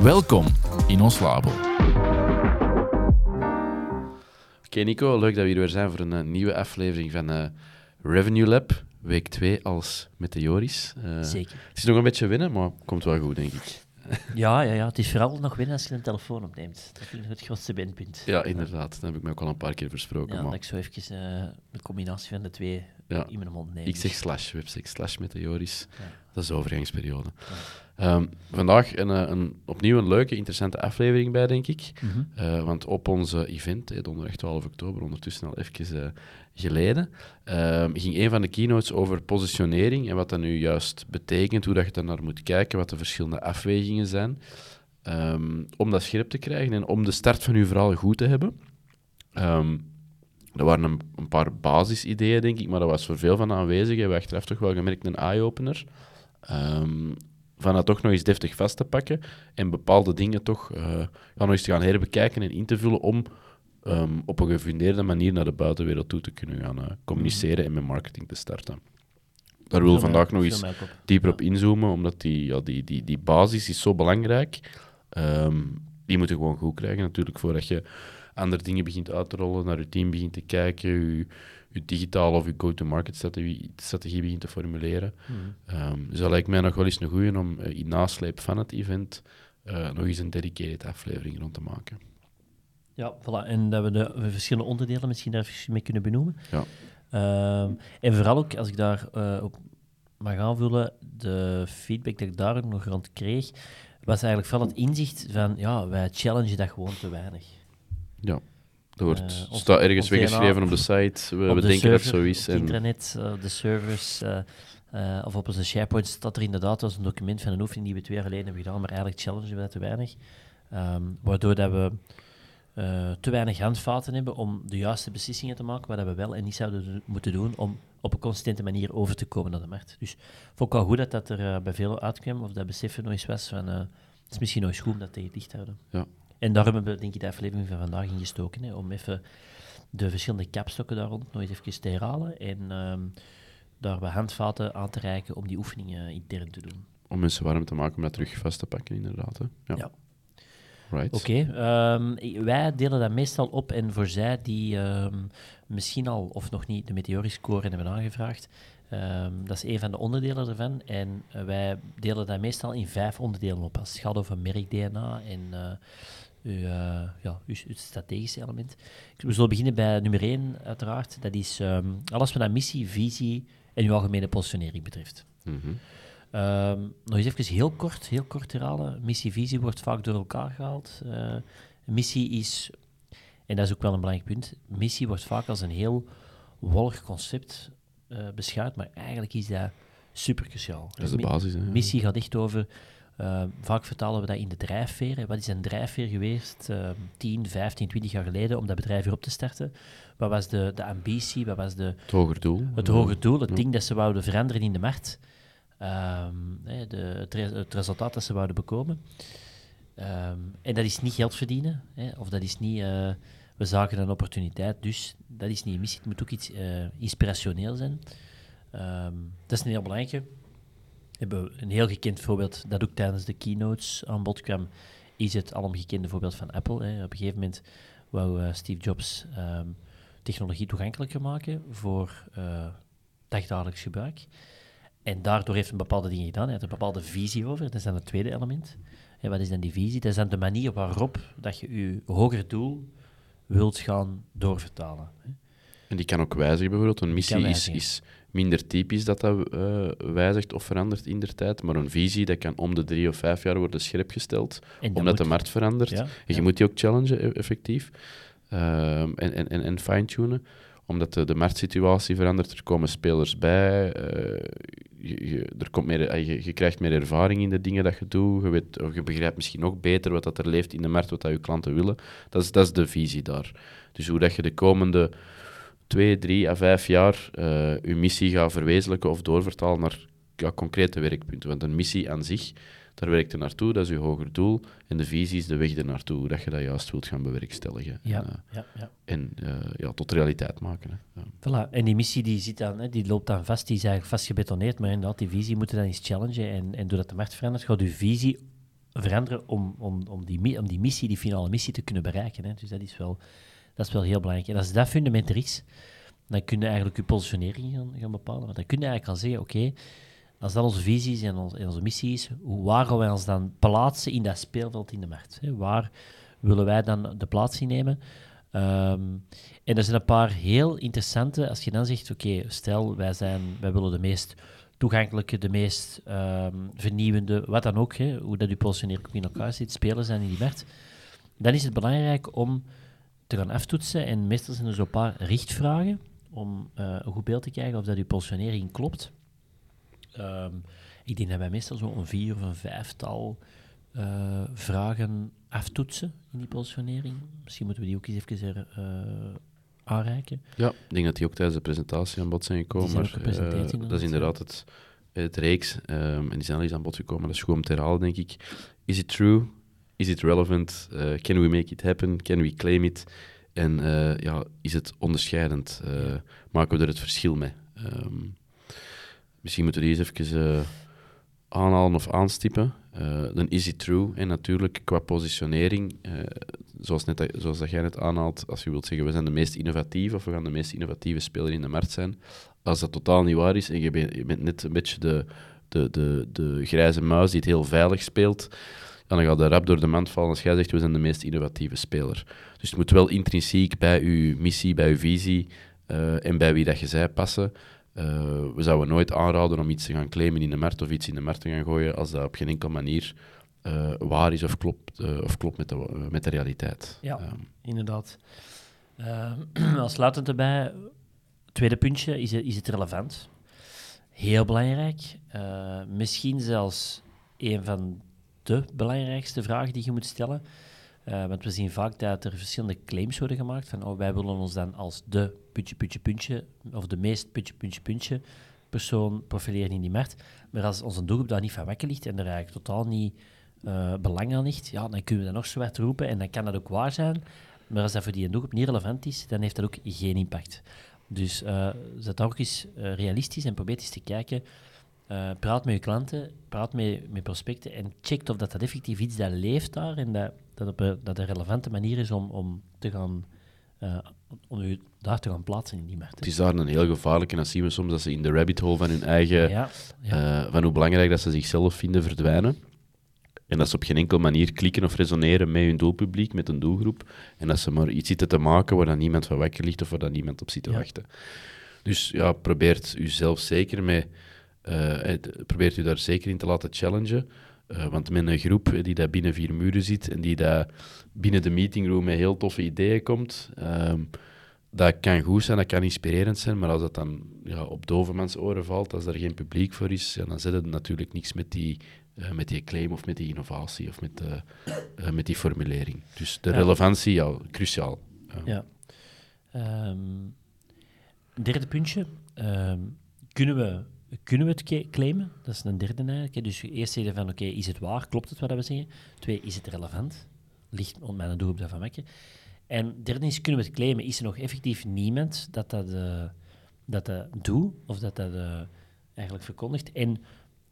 Welkom in ons labo. Oké Nico, leuk dat we hier weer zijn voor een eh, nieuwe aflevering van eh, Revenue Lab, week 2 als Meteoris. Eh, Zeker. Het is nog een beetje winnen, maar komt wel goed, denk ik. Ja, ja, ja, het is vooral nog winnen als je een telefoon opneemt. Dat vind ik het grootste beentpunt. Ja, inderdaad. Dat heb ik me ook al een paar keer versproken. Ja, maar dat ik zo even uh, de combinatie van de twee Ja. in mijn mond neem. ik zeg slash, website slash Meteoris. Ja. Dat is de overgangsperiode. Ehm, vandaag een, eh, een, opnieuw een leuke, interessante aflevering bij, denk ik. Mhm. Eh, want op onze event, donderdag 12 oktober, ondertussen al even eh, geleden, ehm, ging een van de keynotes over positionering en wat dat nu juist betekent, hoe dat je daar naar moet kijken, wat de verschillende afwegingen zijn, ehm, om dat scherp te krijgen en om de start van je verhaal goed te hebben. Er waren een, een paar basisideeën, denk ik, maar dat was voor veel van de aanwezigen, hebben we achteraf toch wel gemerkt, een eye-opener. Ehm, van dat toch nog eens deftig vast te pakken en bepaalde dingen toch eh, nog eens te gaan herbekijken en in te vullen om ehm, op een gefundeerde manier naar de buitenwereld toe te kunnen gaan eh, communiceren en met marketing te starten. Daar wil vandaag nog eens dieper op inzoomen, omdat die, ja, die, die, die basis is zo belangrijk. Ehm die moet je gewoon goed krijgen natuurlijk, voordat je andere dingen begint uit te rollen, naar je team begint te kijken, je, je digitale of je go-to-market strategie, strategie begint te formuleren. Ehm, dus dat lijkt mij nog wel eens een goeie om eh, in nasleep van het event eh, nog eens een dedicated aflevering rond te maken. Ja, voilà. En dat we de de verschillende onderdelen misschien daar even mee kunnen benoemen. Ja. Ehm, en vooral ook, als ik daar eh, op mag aanvullen, de feedback dat ik daar ook nog rond kreeg, was eigenlijk vooral het inzicht van, ja, wij challengen dat gewoon te weinig. Ja, dat wordt, Eh, staat ergens weggeschreven op de site. We, we de denken dat zo is. Op het En, intranet, eh, de servers, eh, of op onze SharePoint staat er inderdaad, is een document van een oefening die we twee jaar geleden hebben gedaan, maar eigenlijk challengen we dat te weinig. Ehm, waardoor dat we te weinig handvaten hebben om de juiste beslissingen te maken, wat we wel en niet zouden moeten doen om op een consistente manier over te komen naar de markt. Dus vond ik wel goed dat dat er bij veel uitkwam, of dat beseffen nog eens was van, het is misschien nog eens goed om dat tegen het licht te houden. Ja. En daarom hebben we denk ik de aflevering van vandaag ingestoken, hè, om even de verschillende kapstokken daar rond nog eens even te herhalen en ehm, daar wat handvaten aan te reiken om die oefeningen intern te doen. om mensen warm te maken om dat terug vast te pakken, inderdaad. Hè. Ja. Ja. Right. Oké, ehm, wij delen dat meestal op en voor zij die ehm, misschien al of nog niet de Meteoriscore hebben aangevraagd, dat is een van de onderdelen ervan. En eh, wij delen dat meestal in vijf onderdelen op. Als het gaat over merk-DNA en eh, uw, eh, ja, uw, uw strategische element. We zullen beginnen bij nummer één, uiteraard. Dat is ehm, alles wat aan missie, visie en uw algemene positionering betreft. Mhm. Ehm, nog eens even heel kort, heel kort herhalen. Missie-visie wordt vaak door elkaar gehaald. Eh, missie is, en dat is ook wel een belangrijk punt, missie wordt vaak als een heel wollig concept eh, beschouwd, maar eigenlijk is dat super cruciaal. Dat is de basis. Hè. Missie gaat echt over, eh, vaak vertalen we dat in de drijfveer. Wat is een drijfveer geweest eh 10, 15, 20 jaar geleden om dat bedrijf weer op te starten? Wat was de, de ambitie? Wat was de, Het hoger doel. het hoge doel, het Ja. ding dat ze wouden veranderen in de markt, Ehm, de, het, re- het resultaat dat ze wouden bekomen. Ehm, en dat is niet geld verdienen, hè, of dat is niet, eh, we zagen een opportuniteit, dus dat is niet een missie. Het moet ook iets eh, inspirationeel zijn. Ehm, dat is een heel belangrijke. Een heel gekend voorbeeld, dat ook tijdens de keynotes aan bod kwam, is het alomgekende voorbeeld van Apple. Hè. Op een gegeven moment wou eh, Steve Jobs ehm, technologie toegankelijker maken voor dagdagelijks gebruik. En daardoor heeft hij bepaalde dingen gedaan. Hij had een bepaalde visie over. Dat is dan het tweede element. En wat is dan die visie? Dat is dan de manier waarop dat je je hoger doel wilt gaan doorvertalen. hè. En die kan ook wijzigen bijvoorbeeld. Een missie is, is minder typisch dat dat eh, wijzigt of verandert in der tijd. Maar een visie dat kan om de drie of vijf jaar worden scherpgesteld, omdat de markt verandert. Ja, En je ja. moet die ook challengen, e- effectief. Ehm, en en, en, en fine-tunen. Omdat de, de marktsituatie verandert, er komen spelers bij. eh, je, je- er komt meer, eh, je, je krijgt meer ervaring in de dingen dat je doet. Je, weet, of je begrijpt misschien nog beter wat dat er leeft in de markt, wat dat je klanten willen. Dat is, dat is de visie daar. Dus hoe dat je de komende twee, drie à vijf jaar eh, je missie gaat verwezenlijken of doorvertalen naar ja, concrete werkpunten. Want een missie aan zich, daar werkt je naartoe, dat is je hoger doel. En de visie is de weg er naartoe, hoe dat je dat juist wilt gaan bewerkstelligen. Ja, En, eh, ja, ja. en eh, ja, tot realiteit maken. Hè. Voilà. En die missie die, zit dan, hè, die loopt dan vast, die is eigenlijk vast gebetoneerd, maar inderdaad, die visie moet je dan eens challengen. En, en doordat de markt verandert, gaat je visie veranderen om, om, om, die, om die missie, die finale missie, te kunnen bereiken. Hè. Dus dat is, wel, dat is wel heel belangrijk. En als dat fundament er is, dan kun je eigenlijk je positionering gaan, gaan bepalen. Want dan kun je eigenlijk al zeggen, oké, als dat onze visie is en, onze missie is, hoe, waar gaan wij ons dan plaatsen in dat speelveld in de markt? Hè? Waar willen wij dan de plaats innemen? Ehm, en er zijn een paar heel interessante, als je dan zegt, oké, stel, wij, zijn, wij willen de meest toegankelijke, de meest ehm, vernieuwende, wat dan ook, hè, hoe dat je positionering in elkaar zit, spelers zijn in die markt, dan is het belangrijk om te gaan aftoetsen. En meestal zijn er zo'n paar richtvragen om eh, een goed beeld te krijgen of dat je positionering klopt. Ehm, ik denk dat wij meestal zo een vier of een vijftal eh, vragen aftoetsen in die positionering. Misschien moeten we die ook eens even er, eh, aanreiken. Ja, ik denk dat die ook tijdens de presentatie aan bod zijn gekomen. Zijn maar, dat is inderdaad het, het reeks. ehm, en die zijn al eens aan bod gekomen. Dat is goed om te herhalen, denk ik. Is it true? Is it relevant? Eh, can we make it happen? Can we claim it? En eh, ja, is het onderscheidend? Eh, maken we er het verschil mee? Ehm, misschien moeten we die eens even aanhalen of aanstippen. Dan is it true. En natuurlijk, qua positionering, zoals, net, zoals dat jij net aanhaalt, als je wilt zeggen, we zijn de meest innovatieve of we gaan de meest innovatieve speler in de markt zijn. Als dat totaal niet waar is en je bent, je bent net een beetje de, de, de, de grijze muis die het heel veilig speelt, ja, dan gaat de rap door de mand vallen als jij zegt, we zijn de meest innovatieve speler. Dus het moet wel intrinsiek bij uw missie, bij uw visie eh, en bij wie dat je zij passen. Eh, we zouden nooit aanraden om iets te gaan claimen in de markt of iets in de markt te gaan gooien als dat op geen enkele manier eh, waar is of klopt, of klopt met, de, met de realiteit. Ja. Ehm, Inderdaad. Als sluitend erbij, tweede puntje, is het, is het relevant? Heel belangrijk. Misschien zelfs een van de belangrijkste vragen die je moet stellen. Eh, want we zien vaak dat er verschillende claims worden gemaakt van oh, wij willen ons dan als de puntje, puntje, puntje, of de meest puntje, puntje, puntje persoon profileren in die markt. Maar als onze doelgroep daar niet van wakker ligt en er eigenlijk totaal niet eh, belang aan ligt, ja, dan kunnen we dat nog zo roepen en dan kan dat ook waar zijn. Maar als dat voor die doelgroep niet relevant is, dan heeft dat ook geen impact. Dus eh zet ook eens realistisch en probeer eens te kijken. Eh, praat met je klanten, praat met, met prospecten en check of dat, dat effectief iets dat leeft daar en dat, dat, op een, dat een relevante manier is om, om, te gaan, eh, om u daar te gaan plaatsen in die markt. het is daar een heel gevaarlijk en dan zien we soms dat ze in de rabbit hole van hun eigen, ja, ja. eh, van hoe belangrijk dat ze zichzelf vinden, verdwijnen. En dat ze op geen enkele manier klikken of resoneren met hun doelpubliek, met een doelgroep. En dat ze maar iets zitten te maken waar dan niemand van wakker ligt of waar dan niemand op zit te Ja. wachten. Dus ja, probeert u zelf zeker mee, eh, probeert u daar zeker in te laten challengen. Eh, want met een groep eh, die daar binnen vier muren zit en die daar binnen de meetingroom met heel toffe ideeën komt, ehm, dat kan goed zijn, dat kan inspirerend zijn, maar als dat dan ja, op dovemans oren valt, als er geen publiek voor is, ja, dan zet het natuurlijk niks met die, eh, met die claim of met die innovatie of met, eh, eh, met die formulering. Dus de Ja. relevantie, ja, cruciaal. Ja. Ja. Ehm, derde puntje. Ehm, kunnen, we, kunnen we het claimen? Dat is een derde eigenlijk. Dus eerst zeggen van, oké, is het waar? Klopt het wat we zeggen? Twee, is het relevant? Ligt mijn doelgroep daarvan wekken? En derde is, kunnen we het claimen? Is er nog effectief niemand dat dat, eh, dat, dat doet? Of dat dat eh, eigenlijk verkondigt? En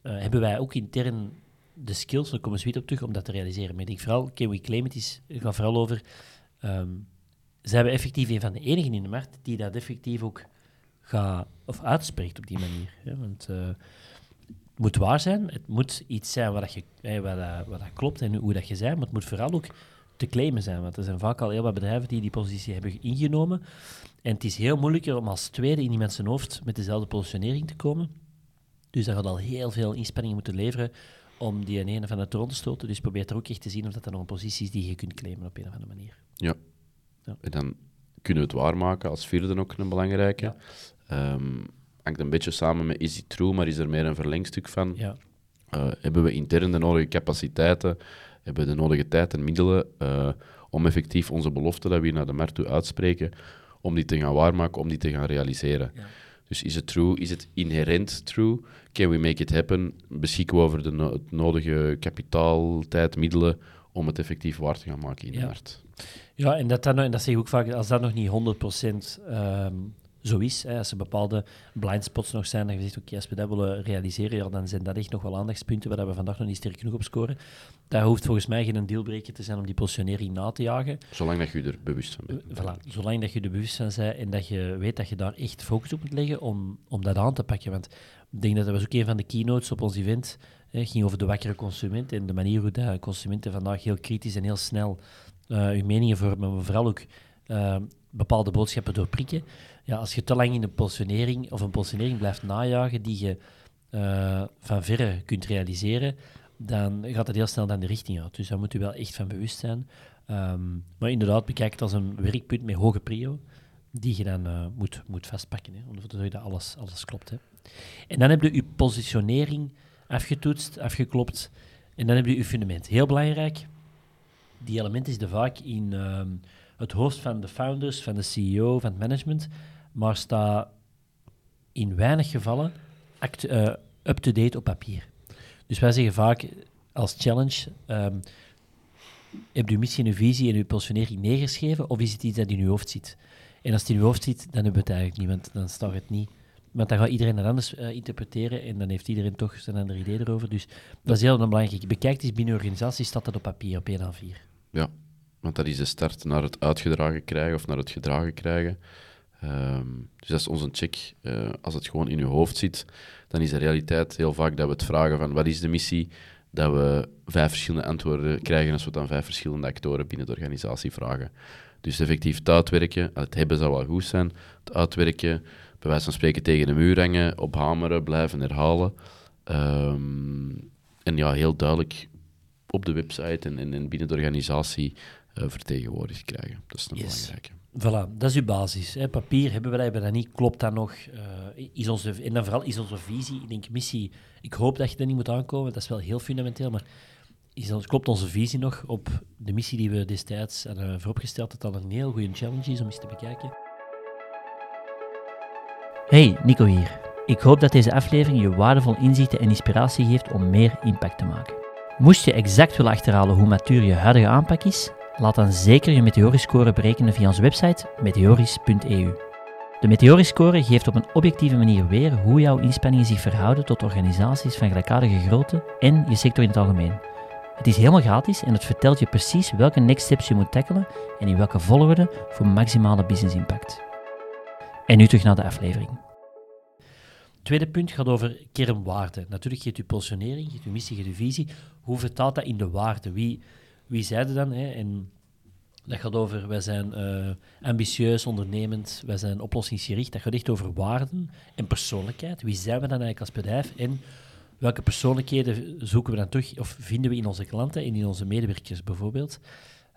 eh, hebben wij ook intern de skills, daar komen we zoiets op terug, om dat te realiseren. Maar ik denk vooral, can we claim it, is, het gaat vooral over... ehm, zijn we effectief een van de enigen in de markt die dat effectief ook gaat of uitspreekt op die manier. Hè? Want eh, het moet waar zijn, het moet iets zijn wat, dat je, wat, dat, wat dat klopt en hoe dat je bent, maar het moet vooral ook te claimen zijn. Want er zijn vaak al heel wat bedrijven die die positie hebben ingenomen. En het is heel moeilijker om als tweede in die mensen hoofd met dezelfde positionering te komen. Dus daar gaat al heel veel inspanningen moeten leveren om die ene van de troon te stoten. Dus probeer er ook echt te zien of dat er nog een positie is die je kunt claimen op een of andere manier. Ja. Ja. En dan kunnen we het waarmaken als vierde ook een belangrijke. Ja. Ehm, hangt een beetje samen met is it true, maar is er meer een verlengstuk van. Ja. Uh, hebben we intern de nodige capaciteiten, hebben we de nodige tijd en middelen uh, om effectief onze belofte dat we hier naar de markt toe uitspreken, om die te gaan waarmaken, om die te gaan realiseren. Ja. Dus is het true? Is het inherent true? Can we make it happen? Beschikken we over de no het nodige kapitaal, tijd, middelen om het effectief waar te gaan maken in de markt? Ja, en dat, dan, en dat zeg ik ook vaak, als dat nog niet 100% um, zo is, hè, als er bepaalde blindspots nog zijn, dan je zegt, oké, als we dat willen realiseren, ja, dan zijn dat echt nog wel aandachtspunten waar we vandaag nog niet sterk genoeg op scoren. Daar hoeft volgens mij geen dealbreaker te zijn om die positionering na te jagen. Zolang dat je er bewust van bent. Uh, voilà, zolang dat je er bewust van bent en dat je weet dat je daar echt focus op moet leggen om, om dat aan te pakken. Want ik denk dat dat was ook een van de keynotes op ons event. Het ging over de wakkere consument en de manier hoe de consumenten vandaag heel kritisch en heel snel uh, hun meningen vormen, maar vooral ook uh, bepaalde boodschappen doorprikken. Ja, als je te lang in een positionering of een positionering blijft najagen die je uh, van verre kunt realiseren, dan gaat het heel snel dan de richting uit. Dus daar moet je wel echt van bewust zijn. Um, maar inderdaad, bekijk het als een werkpunt met hoge prio, die je dan uh, moet, moet vastpakken, hè, om ervoor te zorgen dat alles, alles klopt. Hè. En dan heb je je positionering afgetoetst, afgeklopt, en dan heb je je fundament. Heel belangrijk, die element is vaak in um, het hoofd van de founders, van de CEO, van het management, maar staat in weinig gevallen uh, up-to-date op papier. Dus wij zeggen vaak als challenge, um, heb je misschien een visie en je positionering neergeschreven, of is het iets dat in je hoofd zit? En als het in je hoofd zit, dan hebben we het eigenlijk niet, want dan staat het niet. Want dan gaat iedereen het anders uh, interpreteren en dan heeft iedereen toch zijn andere idee erover. Dus dat is heel belangrijk. Bekijk eens binnen organisatie, staat dat op papier, op 1 A4. Ja, want dat is de start naar het uitgedragen krijgen of naar het gedragen krijgen. Um, dus dat is onze check. Uh, als het gewoon in je hoofd zit, dan is de realiteit heel vaak dat we het vragen van wat is de missie, dat we vijf verschillende antwoorden krijgen als we dan vijf verschillende actoren binnen de organisatie vragen. Dus effectief het uitwerken, het hebben zou wel goed zijn, het uitwerken, bij wijze van spreken tegen de muur hangen, ophameren, blijven herhalen. Um, en ja, heel duidelijk op de website en, en, en binnen de organisatie uh, vertegenwoordigd krijgen. Dat is een yes. belangrijke. Voilà, dat is uw basis. Hè. Papier hebben we dat, hebben dat niet. Klopt dat nog? Uh, is onze, en dan vooral is onze visie, ik denk missie, ik hoop dat je er niet moet aankomen, dat is wel heel fundamenteel, maar is ons, klopt onze visie nog op de missie die we destijds hebben vooropgesteld, dat dat een heel goede challenge is om eens te bekijken? Hey, Nico hier. Ik hoop dat deze aflevering je waardevol inzichten en inspiratie geeft om meer impact te maken. Moest je exact willen achterhalen hoe matuur je huidige aanpak is, laat dan zeker je Meteoriscore berekenen via onze website meteoris.eu. De Meteoriscore geeft op een objectieve manier weer hoe jouw inspanningen zich verhouden tot organisaties van gelijkaardige grootte en je sector in het algemeen. Het is helemaal gratis en het vertelt je precies welke next steps je moet tackelen en in welke volgorde voor maximale business impact. En nu terug naar de aflevering. Tweede punt gaat over kernwaarden. Natuurlijk geeft je positionering, geeft je missie, je visie. Hoe vertaalt dat in de waarden? Wie, wie zeiden dan? Hè? Dat gaat over, wij zijn uh, ambitieus, ondernemend, wij zijn oplossingsgericht. Dat gaat echt over waarden en persoonlijkheid. Wie zijn we dan eigenlijk als bedrijf? En welke persoonlijkheden zoeken we dan terug, of vinden we in onze klanten en in onze medewerkers bijvoorbeeld?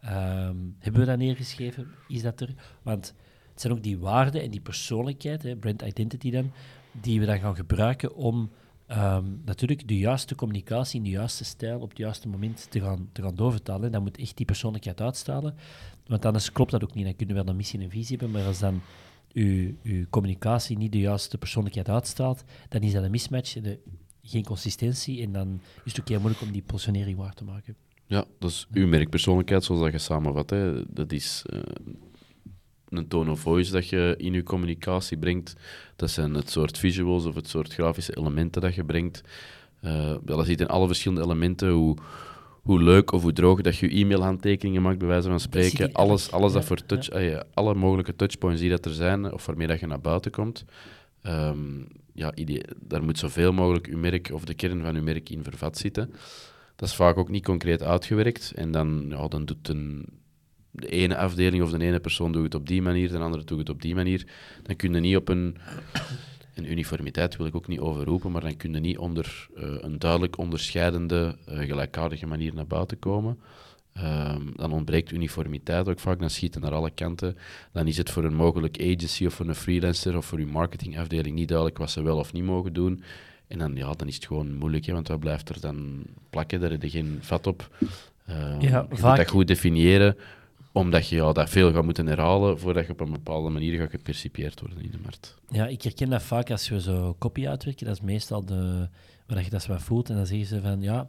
Um, hebben we dat neergeschreven? Is dat er? Want het zijn ook die waarden en die persoonlijkheid, hè, brand identity dan, die we dan gaan gebruiken om um, natuurlijk de juiste communicatie in de juiste stijl op het juiste moment te gaan, te gaan doorvertalen. Dan moet echt die persoonlijkheid uitstralen. Want anders klopt dat ook niet. Dan kunnen we wel een missie en een visie hebben, maar als dan uw, uw communicatie niet de juiste persoonlijkheid uitstraalt, dan is dat een mismatch, geen consistentie, en dan is het ook heel moeilijk om die positionering waar te maken. Ja, dat is uw merkpersoonlijkheid, zoals dat je samenvat. Hè. Dat is uh, een tone of voice dat je in je communicatie brengt. Dat zijn het soort visuals of het soort grafische elementen dat je brengt. Uh, dat ziet in alle verschillende elementen hoe, hoe leuk of hoe droog dat je e-mailhandtekeningen maakt, bij wijze van spreken. Alles, alles dat voor touch, uh, alle mogelijke touchpoints die dat er zijn, of waarmee dat je naar buiten komt. Um, ja, daar moet zoveel mogelijk je merk of de kern van je merk in vervat zitten. Dat is vaak ook niet concreet uitgewerkt. En dan, ja, dan doet een, de ene afdeling of de ene persoon doet het op die manier, de andere doet het op die manier. Dan kun je niet op een, een uniformiteit wil ik ook niet overroepen, maar dan kun je niet onder uh, een duidelijk onderscheidende, uh, gelijkaardige manier naar buiten komen. Ehm, dan ontbreekt uniformiteit ook vaak, dan schiet het naar alle kanten. Dan is het voor een mogelijk agency of voor een freelancer of voor uw marketingafdeling niet duidelijk wat ze wel of niet mogen doen. En dan, ja, dan is het gewoon moeilijk, hè, want wat blijft er dan plakken? Daar heb je geen vat op. Ehm, Ja, je moet dat goed definiëren, omdat je ja, dat veel gaat moeten herhalen voordat je op een bepaalde manier gaat gepercipieerd worden in de markt. Ja, ik herken dat vaak als we zo copy uitwerken. Dat is meestal de, waar je dat zo voelt. En dan zeggen ze van, ja,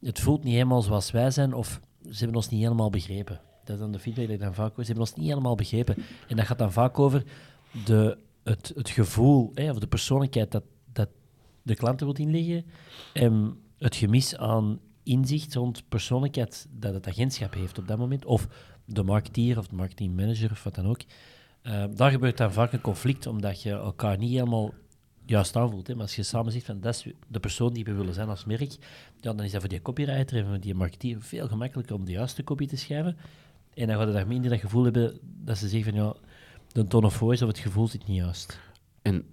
het voelt niet helemaal zoals wij zijn, of ze hebben ons niet helemaal begrepen. Dat is dan de feedback die ik dan vaak hoor. Ze hebben ons niet helemaal begrepen. En dat gaat dan vaak over de, het, het gevoel, hè, of de persoonlijkheid dat, dat de klanten wil inleggen. En het gemis aan inzicht rond persoonlijkheid dat het agentschap heeft op dat moment. Of de marketeer of de marketingmanager of wat dan ook. Uh, daar gebeurt dan vaak een conflict, omdat je elkaar niet helemaal juist aanvoelt. Maar als je samen zegt van dat is de persoon die we willen zijn als merk, ja, dan is dat voor die copywriter en voor die marketeer veel gemakkelijker om de juiste copy te schrijven. En dan gaat daar minder dat gevoel hebben dat ze zeggen van ja, de tone of voice of het gevoel zit niet juist. En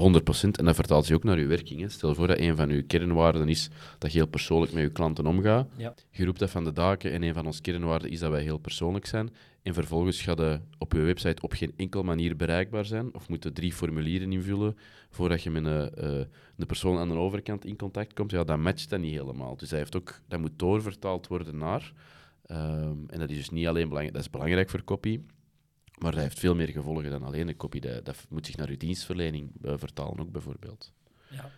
100%, en dat vertaalt zich ook naar uw werking. Hè. Stel voor dat een van uw kernwaarden is dat je heel persoonlijk met je klanten omgaat. Ja. Je roept dat van de daken en een van onze kernwaarden is dat wij heel persoonlijk zijn. En vervolgens gaat je op je website op geen enkele manier bereikbaar zijn of moet je drie formulieren invullen voordat je met een, uh, de persoon aan de overkant in contact komt. Ja, dat matcht dat niet helemaal. Dus dat, heeft ook, dat moet doorvertaald worden naar. Um, en dat is dus niet alleen belangrijk, dat is belangrijk voor copy, maar dat heeft veel meer gevolgen dan alleen de copy. Dat, dat moet zich naar uw dienstverlening uh, vertalen ook, bijvoorbeeld. Ja.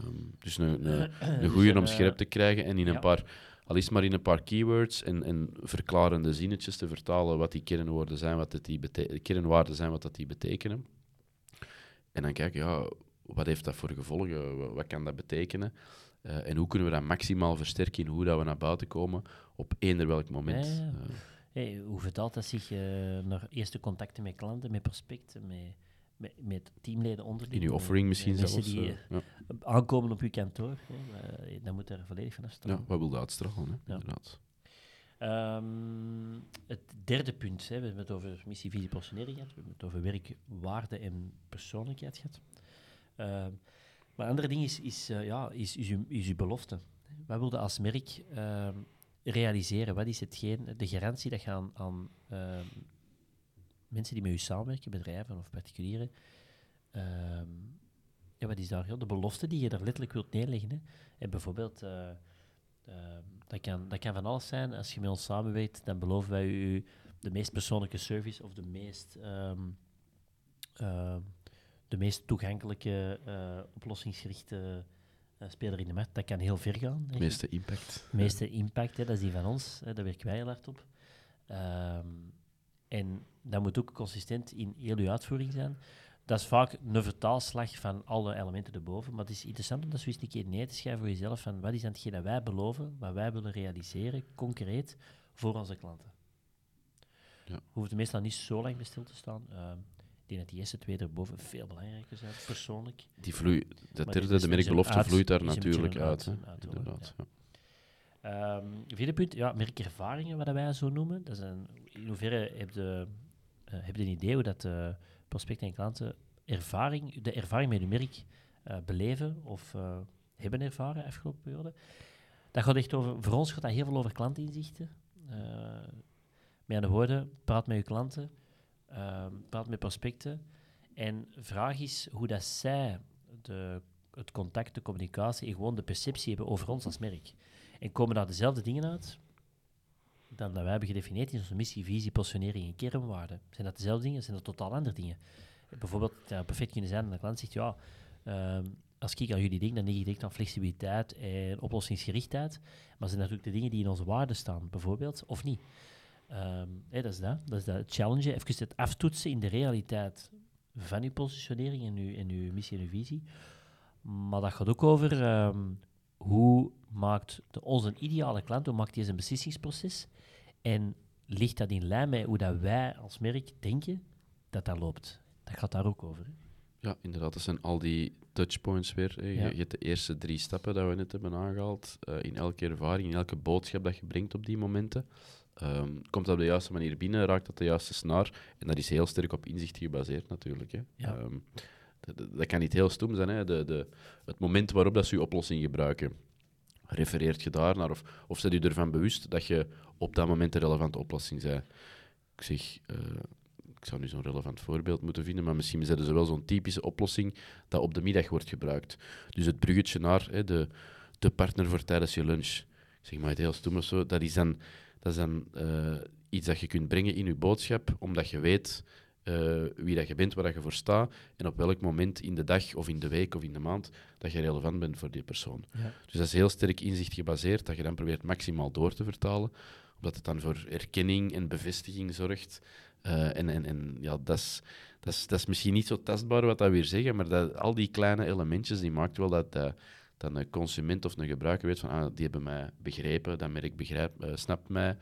Um, dus een, een, een Dus goede een, om scherp te krijgen en in ja. een paar, al is maar in een paar keywords en, en verklarende zinnetjes te vertalen wat die kernwoorden zijn, wat het die kernwaarden zijn, wat dat die betekenen. En dan kijken, ja, wat heeft dat voor gevolgen? Wat, wat kan dat betekenen? Uh, en hoe kunnen we dat maximaal versterken in hoe dat we naar buiten komen op eender welk moment? Ja, ja. Uh, Hey, hoe vertaalt dat zich uh, naar eerste contacten met klanten, met prospecten, met, met, met teamleden onder in uw offering misschien zelfs. Die uh, ja. aankomen op uw kantoor, dan moet er volledig van afstaan. Ja, wat wil dat uitstralen, hè? Inderdaad. Um, het derde punt, hè, we hebben het over missie, visie, positionering gehad, we hebben het over werk, waarde en persoonlijkheid gehad. Um, maar een ander ding is, is, uh, ja, is, is, uw, is uw belofte. Wat wilde als merk um, realiseren? Wat is hetgeen, de garantie dat je aan, uh, mensen die met u samenwerken, bedrijven of particulieren, um, ja, wat is daar? Ja, de belofte die je er letterlijk wilt neerleggen. Hè? En bijvoorbeeld, uh, uh, dat, kan, dat kan van alles zijn. Als je met ons samenwerkt, dan beloven wij u de meest persoonlijke service of de meest, de meest toegankelijke, uh, oplossingsgerichte uh, speler in de markt. Dat kan heel ver gaan. De meeste impact. De meeste impact, hè, dat is die van ons. Hè, daar werken wij heel hard op. Um, en dat moet ook consistent in heel uw uitvoering zijn. Dat is vaak een vertaalslag van alle elementen erboven. Maar het is interessant om dat zo eens een keer neer te schrijven voor jezelf. Van wat is dan hetgeen dat wij beloven, wat wij willen realiseren, concreet, voor onze klanten. Ja. Hoeft meestal niet zo lang bij stil te staan. Uh, ik denk dat die eerste twee erboven veel belangrijker zijn, persoonlijk. Die vloei, dat derde, de merkbelofte vloeit daar natuurlijk uit. hè. uit- uit- Inderdaad, ja. Um, vierde punt, ja, merkervaringen, wat wij zo noemen. Dat is een, in hoeverre heb je, uh, heb je een idee hoe dat uh, prospecten en klanten ervaring, de ervaring met je merk uh, beleven of hebben ervaren afgelopen periode? Dat gaat echt over, voor ons gaat dat heel veel over klantinzichten. Met andere woorden, praat met je klanten, praat met prospecten en vraag is hoe dat zij de, het contact, de communicatie en gewoon de perceptie hebben over ons als merk. En komen daar dezelfde dingen uit dan dat wij hebben gedefinieerd in onze missie, visie, positionering en kernwaarden? Zijn dat dezelfde dingen? Zijn dat totaal andere dingen? Bijvoorbeeld, het zou perfect kunnen zijn dat de klant zegt, ja, uh, als ik aan jullie denk, dan denk ik direct aan flexibiliteit en oplossingsgerichtheid. Maar zijn natuurlijk de dingen die in onze waarden staan, bijvoorbeeld, of niet? Um, hey, dat is dat. Dat is dat challenge. Even het aftoetsen in de realiteit van uw positionering en en uw missie en uw visie. Maar dat gaat ook over um, hoe maakt de, onze ideale klant, hoe maakt hij zijn beslissingsproces? En ligt dat in lijn met hoe dat wij als merk denken dat dat loopt? Dat gaat daar ook over. Hè? Ja, inderdaad. Dat zijn al die touchpoints weer. Hè. Je, Ja. je hebt de eerste drie stappen dat we net hebben aangehaald. eh, in elke ervaring, in elke boodschap dat je brengt op die momenten. Ehm, komt dat op de juiste manier binnen, raakt dat de juiste snaar. En dat is heel sterk op inzicht gebaseerd natuurlijk. Hè. Ja. Ehm, dat, kan niet heel stom zijn. Hè. De, de, het moment waarop dat ze je oplossing gebruiken. refereert je daar naar? Of, of zet je ervan bewust dat je op dat moment de relevante oplossing zei? Ik zeg, eh, ik zou nu zo'n relevant voorbeeld moeten vinden, maar misschien zetten ze wel zo'n typische oplossing dat op de middag wordt gebruikt. Dus het bruggetje naar hè, de, de partner voor tijdens je lunch. Zeg maar het heel stoem of zo. Dat is dan, dat is dan eh, iets dat je kunt brengen in je boodschap, omdat je weet eh, wie dat je bent, waar dat je voor staat en op welk moment in de dag of in de week of in de maand dat je relevant bent voor die persoon. Ja. Dus dat is heel sterk inzicht gebaseerd, dat je dan probeert maximaal door te vertalen, omdat het dan voor erkenning en bevestiging zorgt. Uh, en en, en ja, dat, is, dat, is, dat is misschien niet zo tastbaar wat dat weer zeggen, maar dat, al die kleine elementjes die maakt wel dat, dat, dat een consument of een gebruiker weet van ah, die hebben mij begrepen, dat merk begrijpt, uh, snapt mij,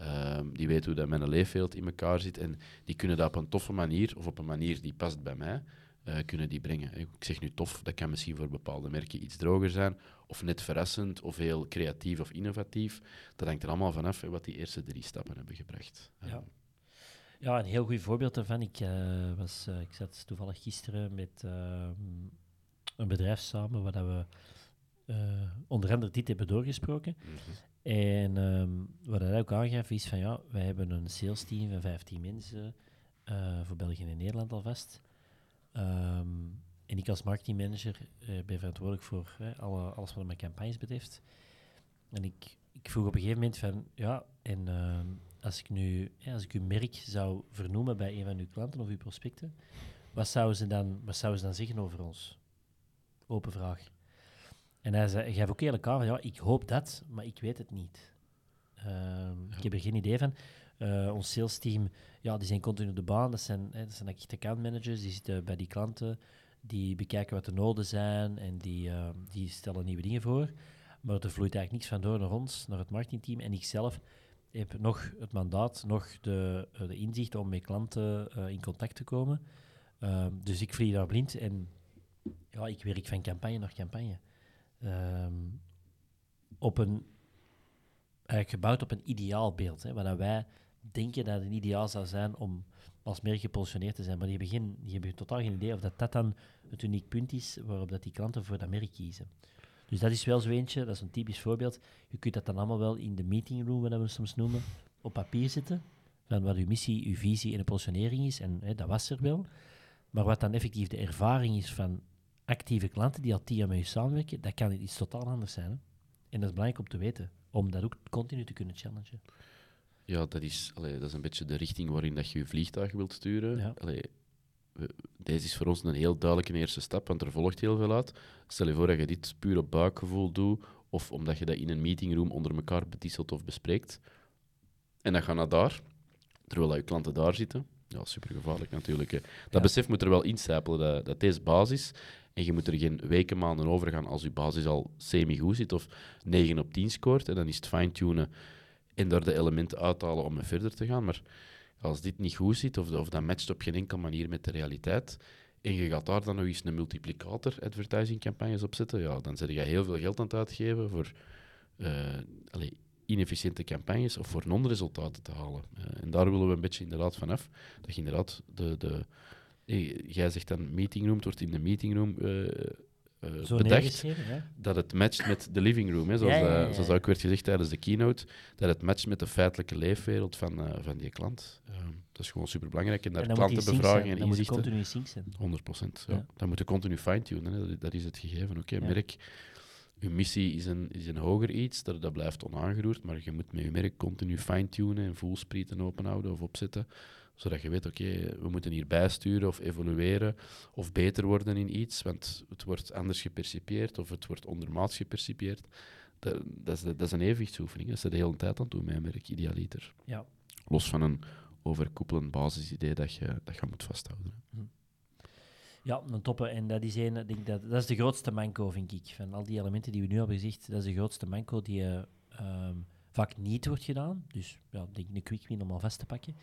uh, die weet hoe dat mijn leefwereld in elkaar zit en die kunnen dat op een toffe manier of op een manier die past bij mij, uh, kunnen die brengen. Ik zeg nu tof, dat kan misschien voor bepaalde merken iets droger zijn, of net verrassend, of heel creatief of innovatief. Dat hangt er allemaal vanaf wat die eerste drie stappen hebben gebracht. Ja. Ja, een heel goed voorbeeld daarvan. Ik, uh, was, ik zat toevallig gisteren met uh, een bedrijf samen waar dat we onder andere dit hebben doorgesproken. Mm -hmm. En um, wat hij ook aangaf is van ja, wij hebben een sales team van 15 mensen voor België en Nederland alvast. Um, en ik als marketingmanager ben verantwoordelijk voor alle, alles wat mijn campagnes betreft. En ik, ik vroeg op een gegeven moment van ja, en ehm, als ik nu, ja, als ik uw merk zou vernoemen bij een van uw klanten of uw prospecten, wat zouden ze dan, wat zouden ze dan zeggen over ons? Open vraag. En hij, zei, gaf ook eerlijk aan, ja, ik hoop dat, maar ik weet het niet. Ja. Ik heb er geen idee van. Uh, ons sales team, ja, die zijn continu op de baan. Dat zijn, hè, dat zijn echte account managers, die zitten bij die klanten, die bekijken wat de noden zijn en die, uh, die stellen nieuwe dingen voor. Maar er vloeit eigenlijk niks van door naar ons, naar het marketingteam. En ik zelf heb nog het mandaat, nog de, de inzicht om met klanten uh, in contact te komen. Uh, dus ik vlieg daar blind en ja, ik werk van campagne naar campagne. Uh, op een, eigenlijk gebouwd op een ideaalbeeld, hè, waar wij denken dat het een ideaal zou zijn om als merk gepositioneerd te zijn. Maar die geen, die hebben totaal geen idee of dat, dat dan het uniek punt is waarop dat die klanten voor dat merk kiezen. Dus dat is wel zo eentje, dat is een typisch voorbeeld. Je kunt dat dan allemaal wel in de meeting room, wat we soms noemen, op papier zetten. Van wat uw missie, uw visie en de positionering is. En hè, dat was er wel. Maar wat dan effectief de ervaring is van actieve klanten die al tien jaar met u samenwerken, dat kan iets totaal anders zijn. Hè? En dat is belangrijk om te weten, om dat ook continu te kunnen challengen. Ja, dat is, allee, dat is een beetje de richting waarin dat je je vliegtuig wilt sturen. Ja. Allee, deze is voor ons een heel duidelijke eerste stap, want er volgt heel veel uit. Stel je voor dat je dit puur op buikgevoel doet, of omdat je dat in een meetingroom onder elkaar betisselt of bespreekt. En dan ga naar daar, terwijl dat je klanten daar zitten. Ja, supergevaarlijk natuurlijk. Hè. Dat Ja. besef moet er wel incijpelen, dat, dat deze basis. En je moet er geen weken, maanden over gaan als je basis al semi-goed zit of 9 op 10 scoort. En dan is het fine-tunen en daar de elementen uithalen om verder te gaan. Maar als dit niet goed zit, of, of dat matcht op geen enkele manier met de realiteit, en je gaat daar dan nog eens een multiplicator advertising campagnes op zetten, ja, dan zet je heel veel geld aan het uitgeven voor allee, inefficiënte campagnes of voor non-resultaten te halen. Uh, en daar willen we een beetje inderdaad vanaf. Dat je inderdaad de... de jij zegt dan meetingroom, het wordt in de meetingroom uh, Zo bedacht neergeschreven, ja. dat het matcht met de living room. Hè, zoals, Ja, eh, zoals ook werd gezegd tijdens de keynote, dat het matcht met de feitelijke leefwereld van, eh, van die klant. Uh, dat is gewoon superbelangrijk. En daar En dan moet die klanten sync zijn, bevragen en Dan moet die inzichten. continu in sync zijn. 100 procent. Ja. Dan moet je continu fine-tunen. hè. Dat, dat is het gegeven. Oké, merk, je missie is een, is een hoger iets, dat, dat blijft onaangeroerd, maar je moet met je merk continu fine-tunen en voelsprieten openhouden of opzetten, zodat je weet, oké, we moeten hier bijsturen of evolueren of beter worden in iets, want het wordt anders gepercipieerd of het wordt ondermaats gepercipieerd. Dat, dat, is, dat is een evenwichtsoefening. Dat is de hele tijd aan het doen met je merk, idealiter. Ja. Los van een overkoepelend basisidee dat je, dat je moet vasthouden. hè. Ja, een toppen. En dat is, een, denk dat, dat is de grootste manco, vind ik. Van al die elementen die we nu hebben gezegd, dat is de grootste manco die eh, ehm, vaak niet wordt gedaan. Dus ja, ik denk een quick win om al vast te pakken.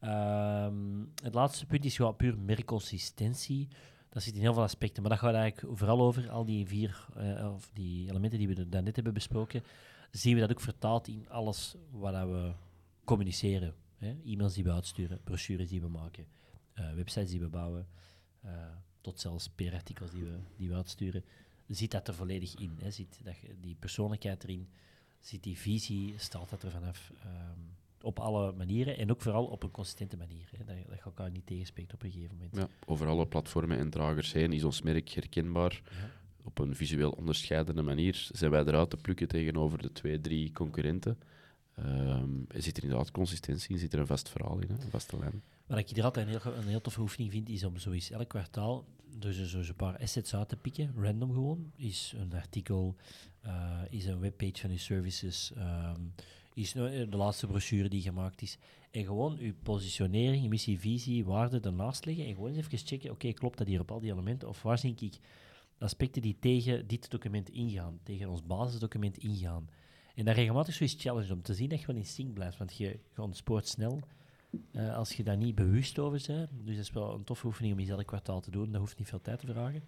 Ehm, het laatste punt is gewoon puur merkconsistentie. Dat zit in heel veel aspecten, maar dat gaat eigenlijk vooral over al die vier eh, of die elementen die we daarnet hebben besproken. Zien we dat ook vertaald in alles wat we communiceren. E-mails die we uitsturen, brochures die we maken, eh, websites die we bouwen, eh, tot zelfs PR-artikels die we, die we uitsturen. zit dat er volledig in. Hè? Zit dat, die persoonlijkheid erin, zit die visie, straalt dat er vanaf. ehm, op alle manieren en ook vooral op een consistente manier. Hè? Dat, dat je elkaar niet tegenspreekt op een gegeven moment. Ja, over alle platformen en dragers heen is ons merk herkenbaar. Ja. Op een visueel onderscheidende manier zijn wij eruit te plukken tegenover de twee, drie concurrenten. Ehm, er zit er inderdaad consistentie in, zit er een vast verhaal in, hè, een vaste lijn. Wat ik hier altijd een heel, een heel toffe oefening vind, is om zo eens elk kwartaal dus een paar assets uit te pikken, random gewoon. Is een artikel, eh, is een webpage van je services, ehm, is nou, de laatste brochure die gemaakt is. En gewoon je positionering, missie, visie, waarde ernaast leggen en gewoon eens even checken, oké, klopt dat hier op al die elementen? Of waar zie ik aspecten die tegen dit document ingaan, tegen ons basisdocument ingaan? En daar regelmatig zoiets challenge om te zien dat je wel in sync blijft, want je, je ontspoort snel eh, als je daar niet bewust over bent. Dus dat is wel een toffe oefening om eens elk kwartaal te doen. Dat hoeft niet veel tijd te vragen.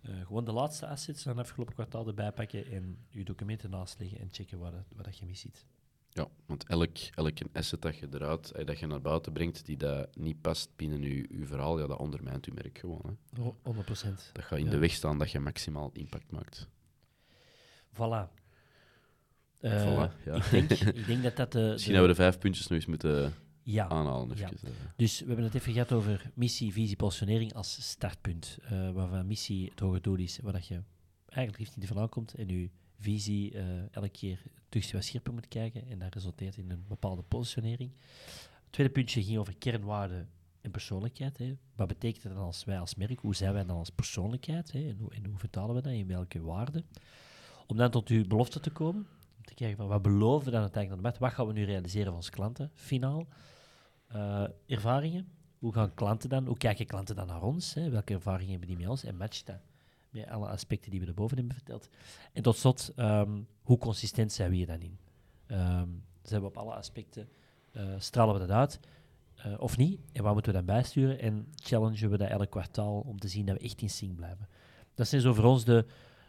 Eh, gewoon de laatste assets van het afgelopen kwartaal erbij pakken en je documenten naast leggen en checken waar, dat, dat je mis ziet. Ja, want elk, elk asset dat je eruit, eh, dat je naar buiten brengt, die dat niet past binnen je, je verhaal, ja, dat ondermijnt je merk gewoon. Hè. Oh, 100%. Dat gaat in Ja. de weg staan dat je maximaal impact maakt. Voilà. Eh, Voilà, ja. ik, denk, ik denk dat dat de... Misschien de- dat we de vijf puntjes nog eens moeten ja, aanhalen. ja. Eh. Dus we hebben het even gehad over missie, visie, positionering als startpunt. eh, waarvan missie het hoge doel is, waar dat je eigenlijk liefst niet vandaan komt. En je visie eh, elke keer terug wat scherper moet kijken. En dat resulteert in een bepaalde positionering. Het tweede puntje ging over kernwaarden en persoonlijkheid. Hè. Wat betekent dat dan als wij als merk? Hoe zijn wij dan als persoonlijkheid? Hè? En, hoe, en hoe vertalen we dat? In welke waarden? Om dan tot uw belofte te komen. Om te kijken van wat beloven we dan uiteindelijk aan de markt? Wat gaan we nu realiseren van onze klanten? Finaal. Eh, ervaringen. Hoe gaan klanten dan, hoe kijken klanten dan naar ons? Hè? Welke ervaringen hebben die met ons? En matcht dat met alle aspecten die we erboven hebben verteld. En tot slot, ehm, hoe consistent zijn we hier dan in? Ehm, zijn we op alle aspecten, eh, stralen we dat uit eh, of niet? En waar moeten we dan bijsturen? En challengen we dat elk kwartaal om te zien dat we echt in sync blijven? Dat zijn zo voor ons de,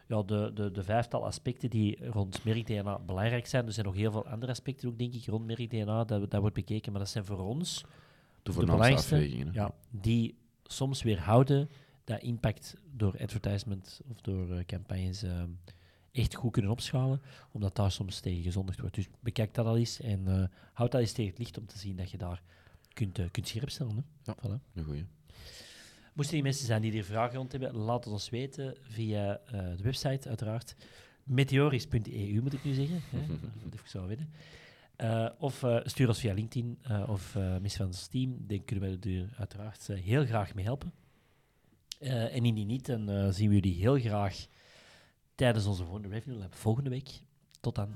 ja, de, de, de vijftal aspecten die rond merk-DNA belangrijk zijn. Er zijn nog heel veel andere aspecten ook, denk ik, rond merk-DNA, dat, dat wordt bekeken. Maar dat zijn voor ons De belangrijkste, ja, die soms weerhouden dat impact door advertisement of door eh, campagnes eh, echt goed kunnen opschalen, omdat daar soms tegen gezondigd wordt. Dus bekijk dat al eens en eh, houd dat eens tegen het licht om te zien dat je daar kunt, kunt scherp stellen. Hè? Ja. Voilà. Een goeie. Moesten die mensen zijn die er vragen rond hebben, laat het ons weten via de website uiteraard. Meteoris.eu moet ik nu zeggen. Hè? Dat ik zo. Eh, of stuur ons via LinkedIn of Miss van ons team. Dan kunnen wij er uiteraard heel graag mee helpen. Eh, en indien niet, dan eh, zien we jullie heel graag tijdens onze volgende Lab volgende week. Tot dan.